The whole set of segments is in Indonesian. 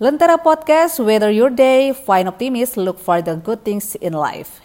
Lentera Podcast, whether your day, find optimist, look for the good things in life.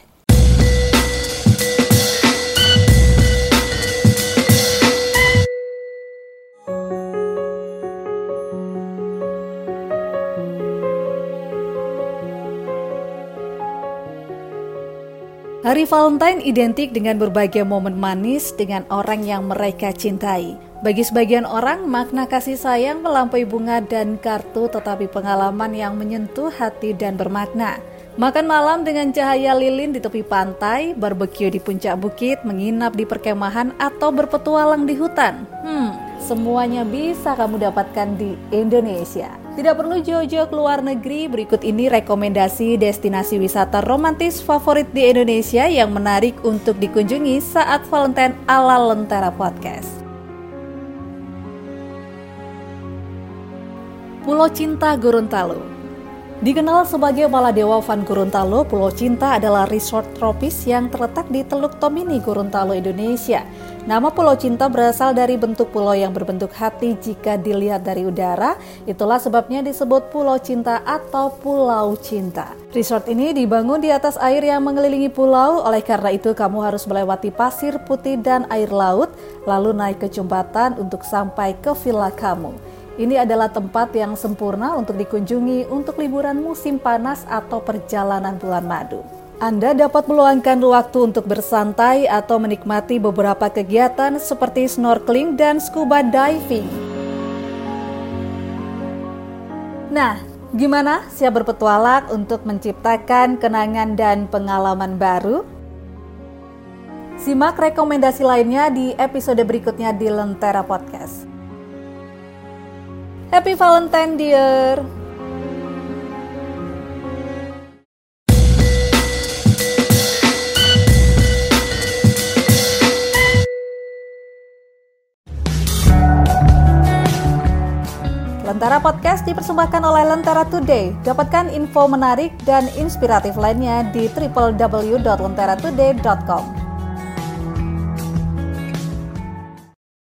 Hari Valentine identik dengan berbagai momen manis dengan orang yang mereka cintai. Bagi sebagian orang, makna kasih sayang melampaui bunga dan kartu tetapi pengalaman yang menyentuh hati dan bermakna. Makan malam dengan cahaya lilin di tepi pantai, barbeque di puncak bukit, menginap di perkemahan, atau berpetualang di hutan. Hmm, semuanya bisa kamu dapatkan di Indonesia. Tidak perlu jauh-jauh ke luar negeri, berikut ini rekomendasi destinasi wisata romantis favorit di Indonesia yang menarik untuk dikunjungi saat Valentine ala Lentera Podcast. Pulau Cinta Gorontalo Dikenal sebagai Maladewa Van Gorontalo, Pulau Cinta adalah resort tropis yang terletak di Teluk Tomini, Gorontalo, Indonesia. Nama Pulau Cinta berasal dari bentuk pulau yang berbentuk hati jika dilihat dari udara, itulah sebabnya disebut Pulau Cinta atau Pulau Cinta. Resort ini dibangun di atas air yang mengelilingi pulau, oleh karena itu kamu harus melewati pasir putih dan air laut, lalu naik ke jembatan untuk sampai ke villa kamu. Ini adalah tempat yang sempurna untuk dikunjungi untuk liburan musim panas atau perjalanan bulan madu. Anda dapat meluangkan waktu untuk bersantai atau menikmati beberapa kegiatan seperti snorkeling dan scuba diving. Nah, gimana? Siap berpetualang untuk menciptakan kenangan dan pengalaman baru? Simak rekomendasi lainnya di episode berikutnya di Lentera Podcast. Happy Valentine dear. Lentera Podcast dipersembahkan oleh Lentera Today. Dapatkan info menarik dan inspiratif lainnya di www.lenteratoday.com.